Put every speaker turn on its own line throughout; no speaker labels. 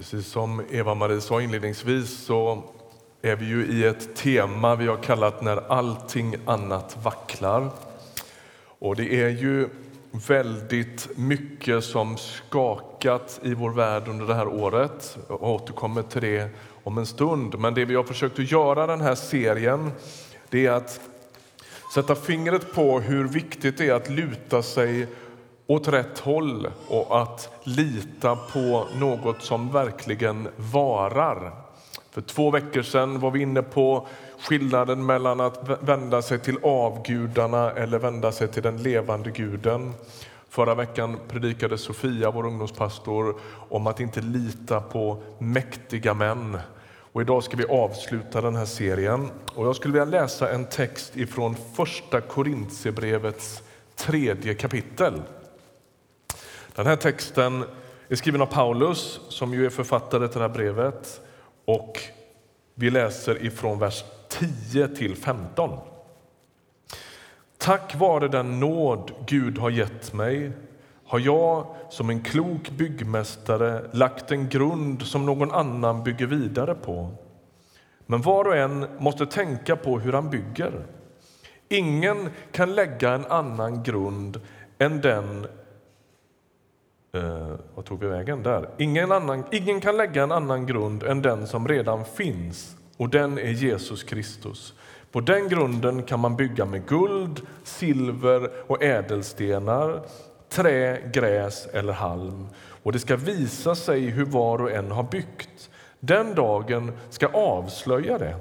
Precis som Eva-Marie sa inledningsvis så är vi ju i ett tema vi har kallat När allting annat vacklar. Och det är ju väldigt mycket som skakat i vår värld under det här året. Jag återkommer till det om en stund. Men det vi har försökt att göra den här serien det är att sätta fingret på hur viktigt det är att luta sig åt rätt håll och att lita på något som verkligen varar. För två veckor sedan var vi inne på skillnaden mellan att vända sig till avgudarna eller vända sig till den levande guden. Förra veckan predikade Sofia, vår ungdomspastor, om att inte lita på mäktiga män. Och idag ska vi avsluta den här serien. Och jag skulle vilja läsa en text ifrån Första Korintierbrevets tredje kapitel. Den här texten är skriven av Paulus, som ju är författare till det här brevet. Och vi läser ifrån vers 10 till 15. Tack vare den nåd Gud har gett mig har jag som en klok byggmästare lagt en grund som någon annan bygger vidare på. Men var och en måste tänka på hur han bygger. Ingen kan lägga en annan grund än den Eh, vad tog vi vägen där? Ingen, annan, ingen kan lägga en annan grund än den som redan finns, och den är Jesus Kristus. På den grunden kan man bygga med guld, silver och ädelstenar, trä, gräs eller halm. Och det ska visa sig hur var och en har byggt. Den dagen ska avslöja det.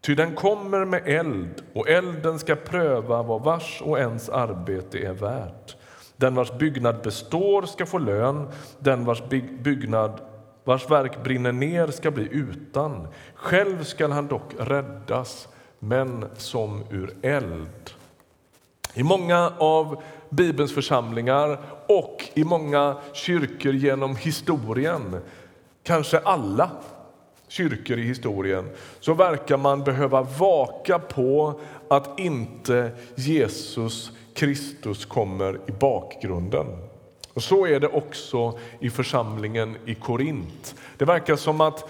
Ty den kommer med eld, och elden ska pröva vad vars och ens arbete är värt. Den vars byggnad består ska få lön, den vars byggnad vars verk brinner ner ska bli utan. Själv skall han dock räddas, men som ur eld. I många av Bibelns församlingar och i många kyrkor genom historien, kanske alla kyrkor i historien, så verkar man behöva vaka på att inte Jesus Kristus kommer i bakgrunden. Och Så är det också i församlingen i Korint. Det verkar som att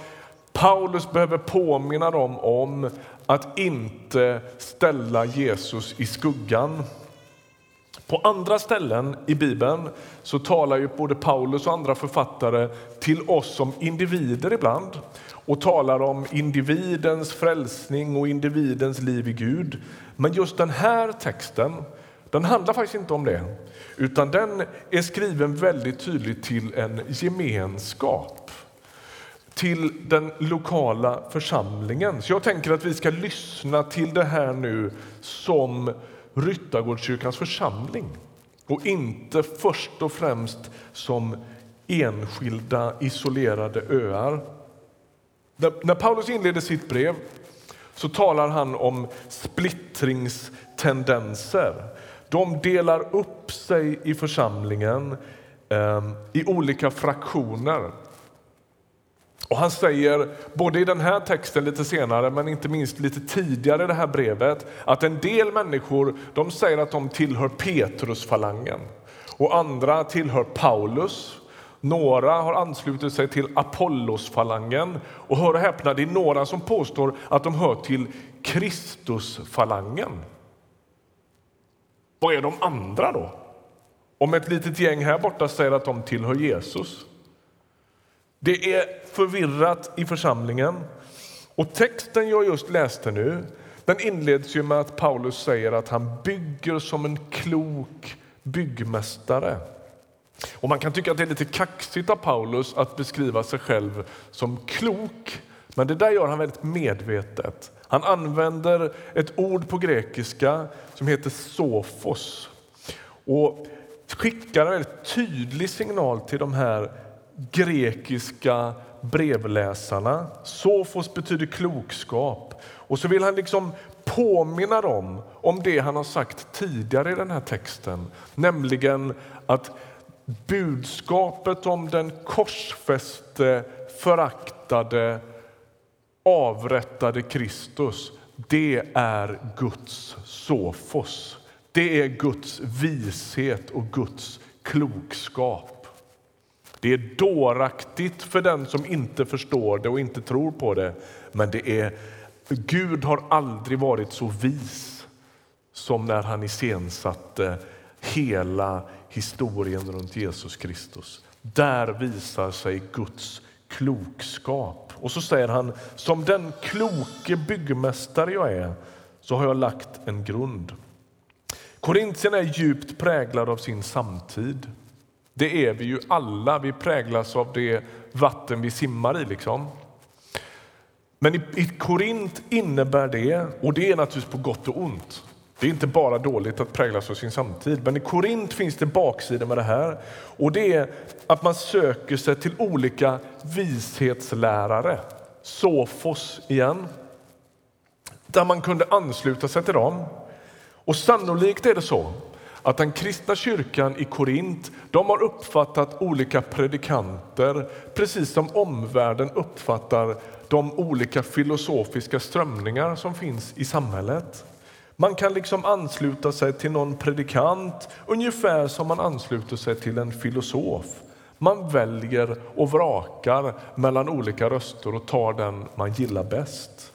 Paulus behöver påminna dem om att inte ställa Jesus i skuggan. På andra ställen i Bibeln så talar ju både Paulus och andra författare till oss som individer ibland och talar om individens frälsning och individens liv i Gud. Men just den här texten den handlar faktiskt inte om det, utan den är skriven väldigt tydligt till en gemenskap till den lokala församlingen. Så jag tänker att vi ska lyssna till det här nu som Ryttargårdskyrkans församling och inte först och främst som enskilda isolerade öar. När Paulus inleder sitt brev så talar han om splittringstendenser. De delar upp sig i församlingen eh, i olika fraktioner. Och Han säger, både i den här texten lite senare men inte minst lite tidigare i det här brevet att en del människor de säger att de tillhör Petrusfalangen och andra tillhör Paulus. Några har anslutit sig till Apollosfalangen och hör och häpna, det är några som påstår att de hör till Kristusfalangen. Vad är de andra då? Om ett litet gäng här borta säger att de tillhör Jesus. Det är förvirrat i församlingen. Och texten jag just läste nu den inleds ju med att Paulus säger att han bygger som en klok byggmästare. Och Man kan tycka att det är lite kaxigt av Paulus att beskriva sig själv som klok, men det där gör han väldigt medvetet. Han använder ett ord på grekiska som heter sofos och skickar en väldigt tydlig signal till de här grekiska brevläsarna. Sofos betyder klokskap. Och så vill han liksom påminna dem om det han har sagt tidigare i den här texten, nämligen att budskapet om den korsfäste, föraktade avrättade Kristus, det är Guds sofos. Det är Guds vishet och Guds klokskap. Det är dåraktigt för den som inte förstår det och inte tror på det. Men det är, Gud har aldrig varit så vis som när han iscensatte hela historien runt Jesus Kristus. Där visar sig Guds klokskap. Och så säger han, som den kloke byggmästare jag är, så har jag lagt en grund. Korintierna är djupt präglade av sin samtid. Det är vi ju alla. Vi präglas av det vatten vi simmar i. Liksom. Men i, i Korint innebär det, och det är naturligtvis på gott och ont, det är inte bara dåligt att präglas av sin samtid, men i Korint finns det baksidor med det här. Och det är att man söker sig till olika vishetslärare, sofos igen, där man kunde ansluta sig till dem. Och sannolikt är det så att den kristna kyrkan i Korint de har uppfattat olika predikanter precis som omvärlden uppfattar de olika filosofiska strömningar som finns i samhället. Man kan liksom ansluta sig till någon predikant ungefär som man ansluter sig till en filosof. Man väljer och vrakar mellan olika röster och tar den man gillar bäst.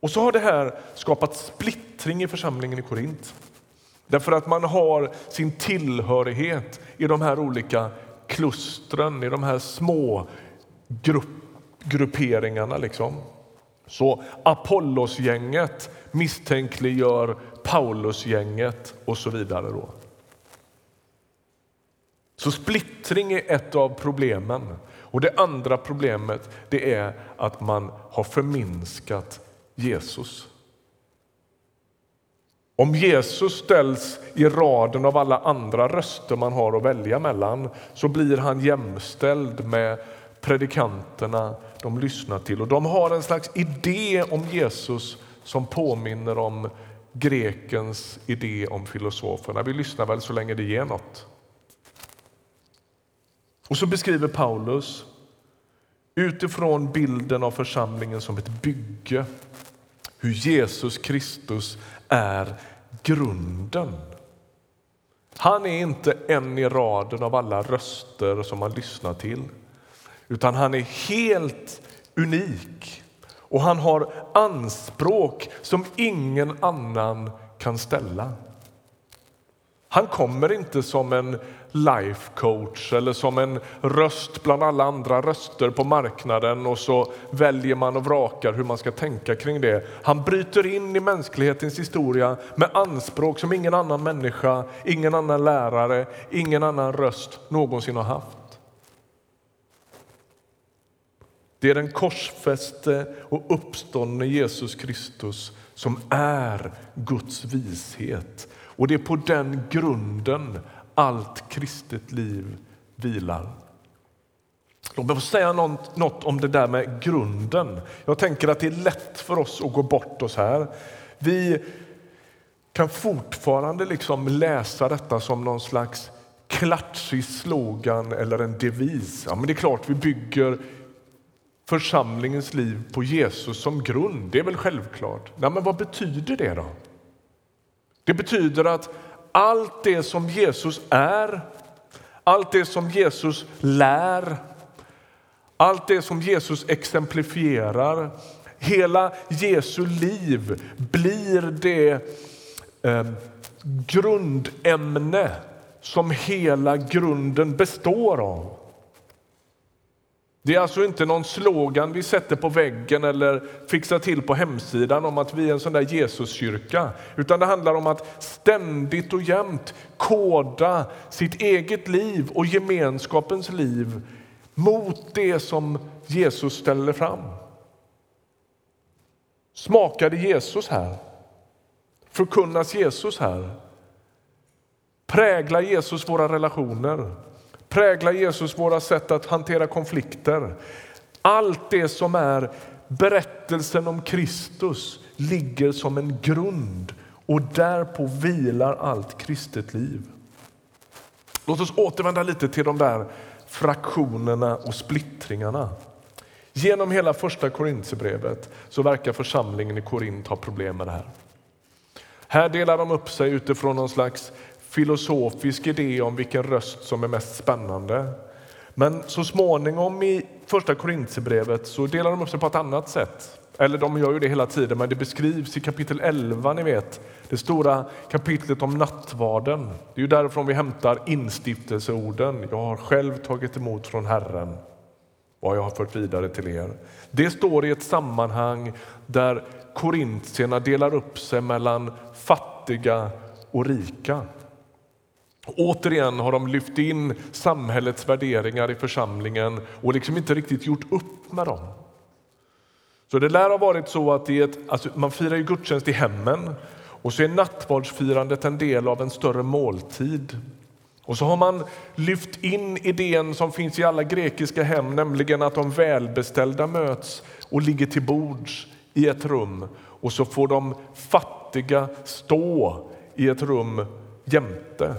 Och så har det här skapat splittring i församlingen i Korint. Därför att man har sin tillhörighet i de här olika klustren, i de här små grupp, grupperingarna. Liksom. Så Apollos-gänget misstänkliggör Paulusgänget och så vidare. Då. Så splittring är ett av problemen. Och Det andra problemet det är att man har förminskat Jesus. Om Jesus ställs i raden av alla andra röster man har att välja mellan så blir han jämställd med predikanterna de lyssnar till. Och De har en slags idé om Jesus som påminner om grekens idé om filosoferna. Vi lyssnar väl så länge det ger något. Och så beskriver Paulus utifrån bilden av församlingen som ett bygge hur Jesus Kristus är grunden. Han är inte en i raden av alla röster som man lyssnar till utan han är helt unik och han har anspråk som ingen annan kan ställa. Han kommer inte som en life coach eller som en röst bland alla andra röster på marknaden och så väljer man och vrakar hur man ska tänka kring det. Han bryter in i mänsklighetens historia med anspråk som ingen annan människa, ingen annan lärare, ingen annan röst någonsin har haft. Det är den korsfäste och uppståndne Jesus Kristus som är Guds vishet. Och det är på den grunden allt kristet liv vilar. Låt mig få säga något, om det där med grunden. Jag tänker att det är lätt för oss att gå bort oss här. Vi kan fortfarande liksom läsa detta som någon slags klatschig slogan eller en devis. Ja, men det är klart, vi bygger församlingens liv på Jesus som grund. Det är väl självklart. Nej, men vad betyder det då? Det betyder att allt det som Jesus är, allt det som Jesus lär, allt det som Jesus exemplifierar, hela Jesu liv blir det eh, grundämne som hela grunden består av. Det är alltså inte någon slogan vi sätter på väggen eller fixar till på hemsidan om att vi är en sån där Jesuskyrka. Utan det handlar om att ständigt och jämt koda sitt eget liv och gemenskapens liv mot det som Jesus ställer fram. Smakade Jesus här? Förkunnas Jesus här? Präglar Jesus våra relationer? Präglar Jesus våra sätt att hantera konflikter? Allt det som är berättelsen om Kristus ligger som en grund och därpå vilar allt kristet liv. Låt oss återvända lite till de där fraktionerna och splittringarna. Genom hela första Korintierbrevet så verkar församlingen i Korint ha problem med det här. Här delar de upp sig utifrån någon slags filosofisk idé om vilken röst som är mest spännande. Men så småningom i första Korintierbrevet så delar de upp sig på ett annat sätt. Eller de gör ju det hela tiden, men det beskrivs i kapitel 11, ni vet. Det stora kapitlet om nattvarden. Det är ju därifrån vi hämtar instiftelseorden. Jag har själv tagit emot från Herren vad jag har fört vidare till er. Det står i ett sammanhang där korintierna delar upp sig mellan fattiga och rika. Återigen har de lyft in samhällets värderingar i församlingen och liksom inte riktigt gjort upp med dem. Så det lär ha varit så att ett, alltså man firar ju gudstjänst i hemmen och så är nattvardsfirandet en del av en större måltid. Och så har man lyft in idén som finns i alla grekiska hem, nämligen att de välbeställda möts och ligger till bords i ett rum och så får de fattiga stå i ett rum jämte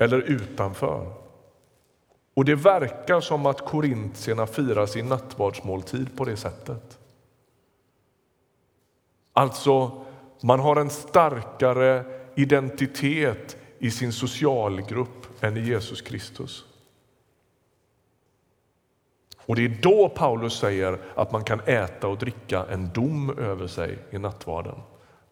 eller utanför. Och det verkar som att korintierna firar sin nattvardsmåltid på det sättet. Alltså, man har en starkare identitet i sin socialgrupp än i Jesus Kristus. Och Det är då Paulus säger att man kan äta och dricka en dom över sig i nattvarden.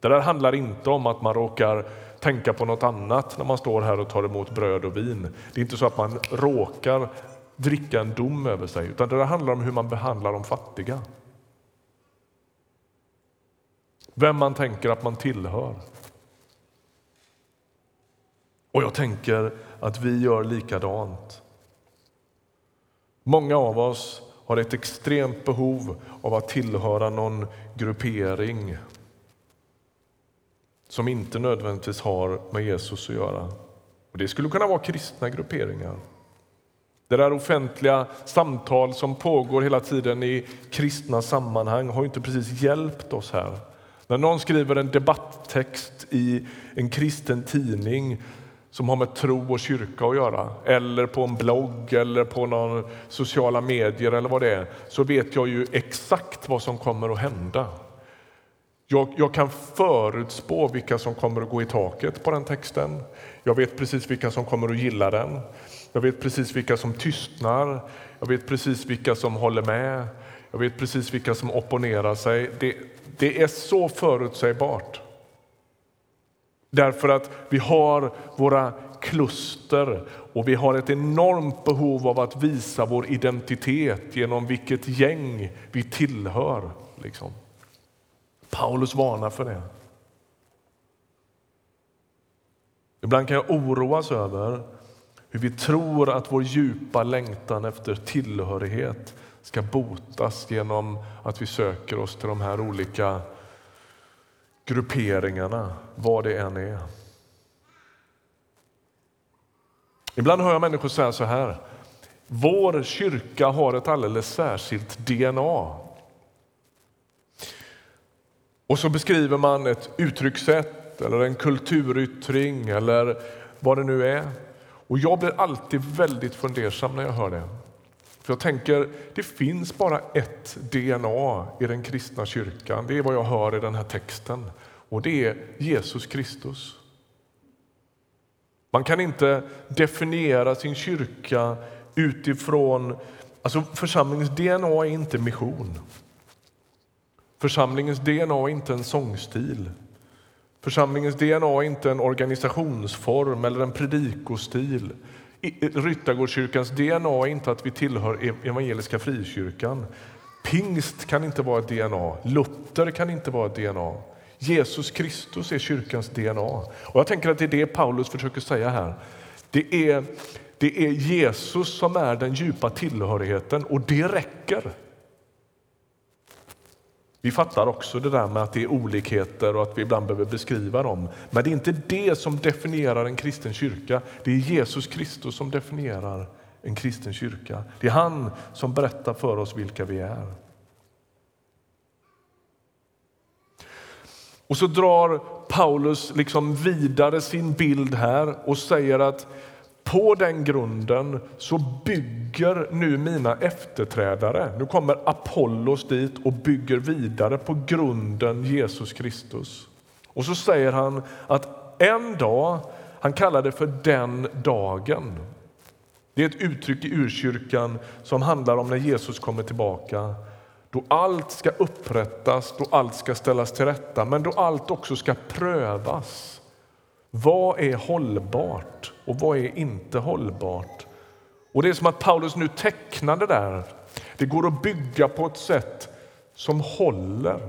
Det där handlar inte om att man råkar tänka på något annat när man står här och tar emot bröd och vin. Det är inte så att man råkar dricka en dom över sig, utan det handlar om hur man behandlar de fattiga. Vem man tänker att man tillhör. Och jag tänker att vi gör likadant. Många av oss har ett extremt behov av att tillhöra någon gruppering som inte nödvändigtvis har med Jesus att göra. Och Det skulle kunna vara kristna grupperingar. Det där offentliga samtal som pågår hela tiden i kristna sammanhang har inte precis hjälpt oss här. När någon skriver en debatttext i en kristen tidning som har med tro och kyrka att göra, eller på en blogg eller på någon sociala medier eller vad det är, så vet jag ju exakt vad som kommer att hända. Jag, jag, kan förutspå vilka som kommer att gå i taket på den texten. Jag vet precis vilka som kommer att gilla den. Jag vet precis vilka som tystnar. Jag vet precis vilka som håller med. Jag vet precis vilka som opponerar sig. Det, det är så förutsägbart. Därför att vi har våra kluster och vi har ett enormt behov av att visa vår identitet genom vilket gäng vi tillhör. Liksom. Paulus varnar för det. Ibland kan jag oroas över hur vi tror att vår djupa längtan efter tillhörighet ska botas genom att vi söker oss till de här olika grupperingarna, vad det än är. Ibland hör jag människor säga så här. Vår kyrka har ett alldeles särskilt DNA. Och så beskriver man ett uttryckssätt eller en kulturyttring eller vad det nu är. Och jag blir alltid väldigt fundersam när jag hör det. För jag tänker, det finns bara ett DNA i den kristna kyrkan. Det är vad jag hör i den här texten. Och det är Jesus Kristus. Man kan inte definiera sin kyrka utifrån... Alltså församlingens DNA är inte mission. Församlingens DNA är inte en sångstil. Församlingens DNA är inte en organisationsform eller en predikostil. Ryttargårdskyrkans DNA är inte att vi tillhör e, Evangeliska Frikyrkan. Pingst kan inte vara ett DNA. Luther kan inte vara ett DNA. Jesus Kristus är kyrkans DNA. Och jag tänker att det är det Paulus försöker säga här. Det är, det är Jesus som är den djupa tillhörigheten och det räcker. Vi fattar också det där med att det är olikheter och att vi ibland behöver beskriva dem. Men det är inte det som definierar en kristen kyrka. Det är Jesus Kristus som definierar en kristen kyrka. Det är han som berättar för oss vilka vi är. Och så drar Paulus liksom vidare sin bild här och säger att på den grunden så bygger nu mina efterträdare, nu kommer Apollos dit och bygger vidare på grunden Jesus Kristus. Och så säger han att en dag, han kallar det för den dagen. Det är ett uttryck i urkyrkan som handlar om när Jesus kommer tillbaka. Då allt ska upprättas, då allt ska ställas till rätta, men då allt också ska prövas. Vad är hållbart och vad är inte hållbart? Och Det är som att Paulus nu tecknar det där. Det går att bygga på ett sätt som håller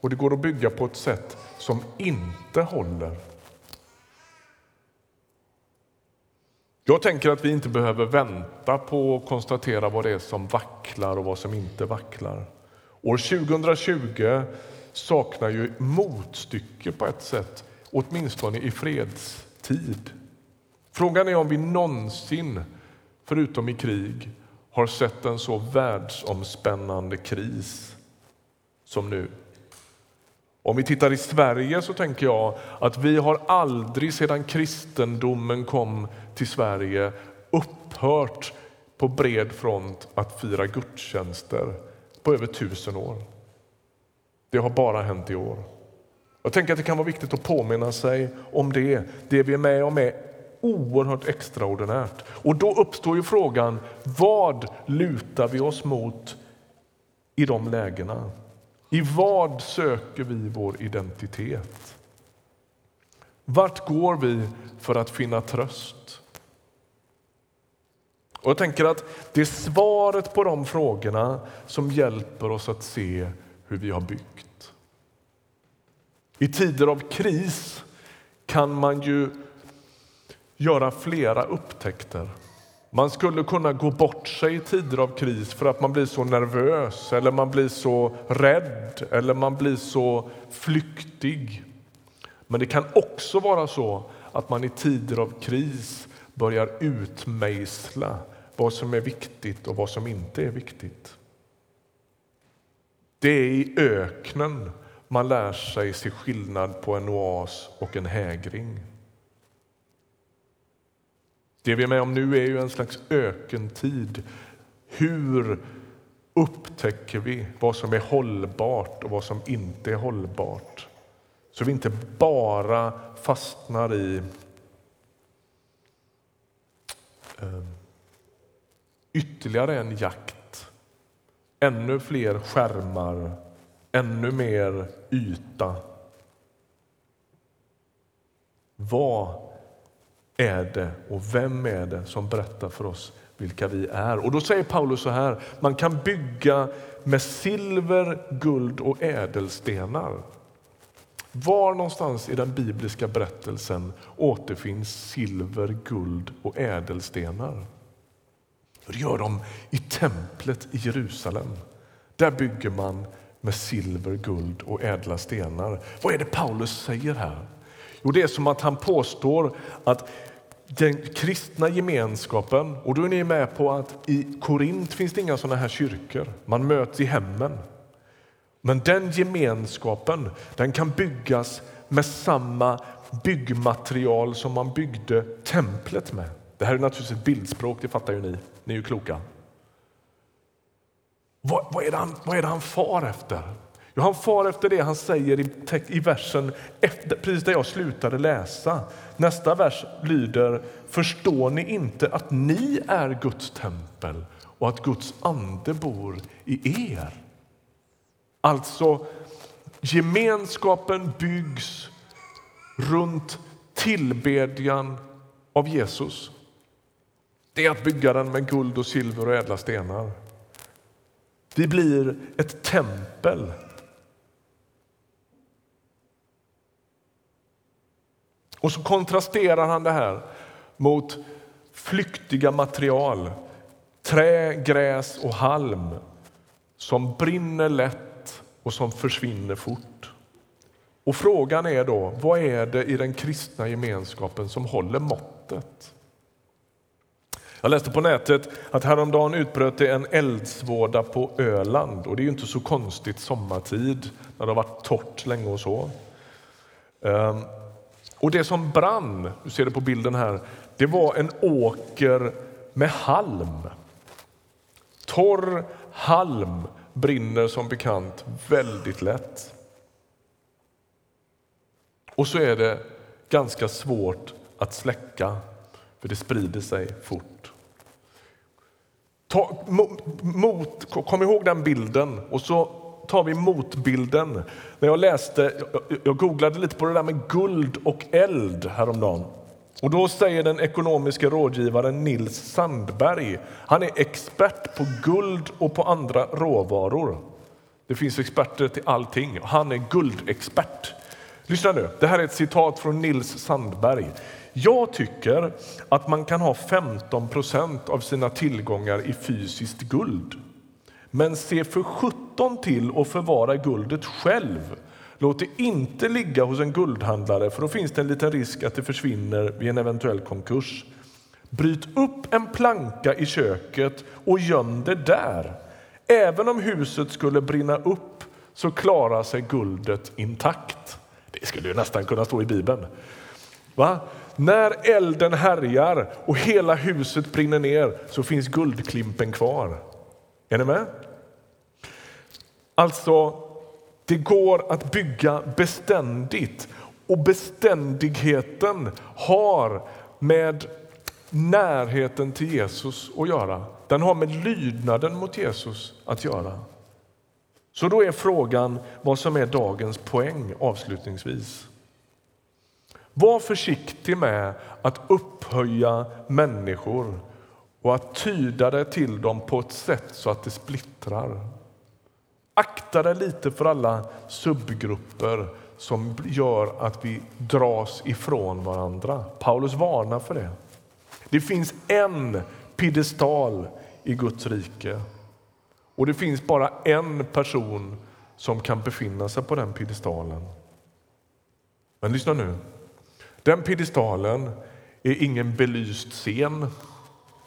och det går att bygga på ett sätt som inte håller. Jag tänker att vi inte behöver vänta på att konstatera vad det är som vacklar och vad som inte vacklar. År 2020 saknar ju motstycke på ett sätt, åtminstone i fredstid. Frågan är om vi någonsin, förutom i krig, har sett en så världsomspännande kris som nu. Om vi tittar i Sverige så tänker jag att vi har aldrig sedan kristendomen kom till Sverige upphört på bred front att fira gudstjänster på över tusen år. Det har bara hänt i år. Jag tänker att det kan vara viktigt att påminna sig om det. Det vi är med om är oerhört extraordinärt. Och då uppstår ju frågan, vad lutar vi oss mot i de lägena? I vad söker vi vår identitet? Vart går vi för att finna tröst? Och jag tänker att det är svaret på de frågorna som hjälper oss att se hur vi har byggt. I tider av kris kan man ju göra flera upptäckter. Man skulle kunna gå bort sig i tider av kris för att man blir så nervös eller man blir så rädd eller man blir så flyktig. Men det kan också vara så att man i tider av kris börjar utmejsla vad som är viktigt och vad som inte är viktigt. Det är i öknen man lär sig se skillnad på en oas och en hägring. Det vi är med om nu är ju en slags ökentid. Hur upptäcker vi vad som är hållbart och vad som inte är hållbart? Så vi inte bara fastnar i ehm, ytterligare en jakt. Ännu fler skärmar, ännu mer yta. Vad är det och vem är det som berättar för oss vilka vi är? Och då säger Paulus så här, man kan bygga med silver, guld och ädelstenar. Var någonstans i den bibliska berättelsen återfinns silver, guld och ädelstenar? Det gör de i templet i Jerusalem. Där bygger man med silver, guld och ädla stenar. Vad är det Paulus säger här? Jo, det är som att han påstår att den kristna gemenskapen, och då är ni med på att i Korint finns det inga sådana här kyrkor. Man möts i hemmen. Men den gemenskapen den kan byggas med samma byggmaterial som man byggde templet med. Det här är naturligtvis ett bildspråk, det fattar ju ni. Ni är ju kloka. Vad, vad, är, det han, vad är det han far efter? Jo, han far efter det han säger i, i versen efter, precis där jag slutade läsa. Nästa vers lyder Förstår ni inte att ni är Guds tempel och att Guds ande bor i er? Alltså, gemenskapen byggs runt tillbedjan av Jesus. Det är att bygga den med guld och silver och ädla stenar. Vi blir ett tempel Och så kontrasterar han det här mot flyktiga material, trä, gräs och halm som brinner lätt och som försvinner fort. Och frågan är då, vad är det i den kristna gemenskapen som håller måttet? Jag läste på nätet att häromdagen utbröt det en eldsvåda på Öland och det är ju inte så konstigt sommartid när det har varit torrt länge och så. Ehm, och det som brann, du ser det på bilden här, det var en åker med halm. Torr halm brinner som bekant väldigt lätt. Och så är det ganska svårt att släcka, för det sprider sig fort. Ta, mot, kom ihåg den bilden och så tar vi motbilden. När jag läste, jag, jag googlade lite på det där med guld och eld häromdagen. Och då säger den ekonomiska rådgivaren Nils Sandberg, han är expert på guld och på andra råvaror. Det finns experter till allting. Han är guldexpert. Lyssna nu, det här är ett citat från Nils Sandberg. Jag tycker att man kan ha 15 procent av sina tillgångar i fysiskt guld. Men se för 17 till att förvara guldet själv. Låt det inte ligga hos en guldhandlare för då finns det en liten risk att det försvinner vid en eventuell konkurs. Bryt upp en planka i köket och göm det där. Även om huset skulle brinna upp så klarar sig guldet intakt. Det skulle ju nästan kunna stå i Bibeln. Va? När elden härjar och hela huset brinner ner så finns guldklimpen kvar. Är ni med? Alltså, det går att bygga beständigt och beständigheten har med närheten till Jesus att göra. Den har med lydnaden mot Jesus att göra. Så då är frågan vad som är dagens poäng avslutningsvis. Var försiktig med att upphöja människor och att tyda det till dem på ett sätt så att det splittrar. Akta dig lite för alla subgrupper som gör att vi dras ifrån varandra. Paulus varnar för det. Det finns en piedestal i Guds rike och det finns bara en person som kan befinna sig på den piedestalen. Men lyssna nu. Den piedestalen är ingen belyst scen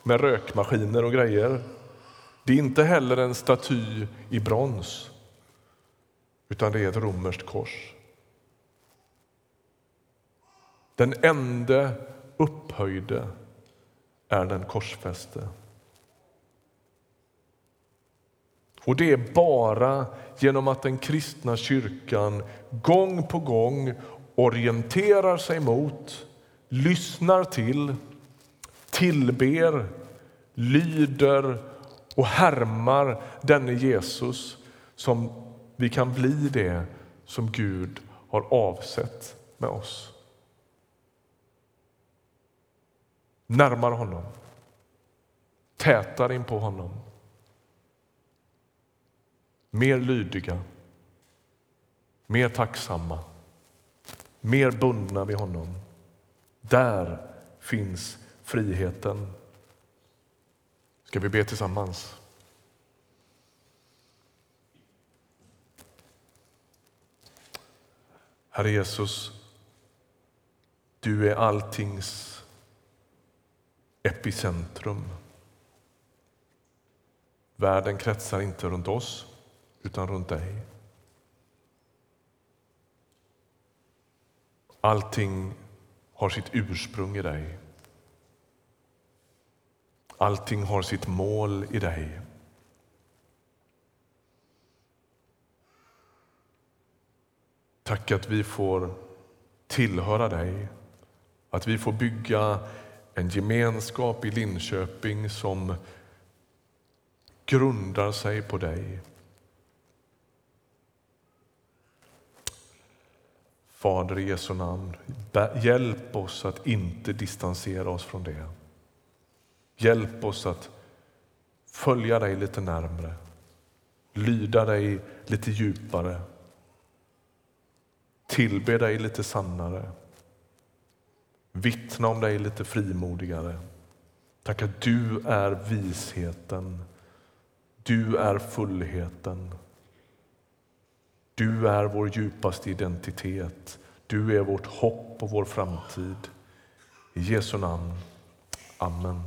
med rökmaskiner och grejer. Det är inte heller en staty i brons, utan det är ett romerskt kors. Den enda upphöjde är den korsfäste. Och det är bara genom att den kristna kyrkan gång på gång orienterar sig mot, lyssnar till, tillber, lyder och härmar denne Jesus som vi kan bli det som Gud har avsett med oss. Närmare honom, tätare in på honom. Mer lydiga, mer tacksamma, mer bundna vid honom. Där finns friheten. Ska vi be tillsammans? Herre Jesus, du är alltings epicentrum. Världen kretsar inte runt oss, utan runt dig. Allting har sitt ursprung i dig. Allting har sitt mål i dig. Tack att vi får tillhöra dig, att vi får bygga en gemenskap i Linköping som grundar sig på dig. Fader i Jesu namn, hjälp oss att inte distansera oss från det. Hjälp oss att följa dig lite närmre, lyda dig lite djupare, tillbe dig lite sannare, vittna om dig lite frimodigare. Tack att du är visheten, du är fullheten. Du är vår djupaste identitet. Du är vårt hopp och vår framtid. I Jesu namn. Amen.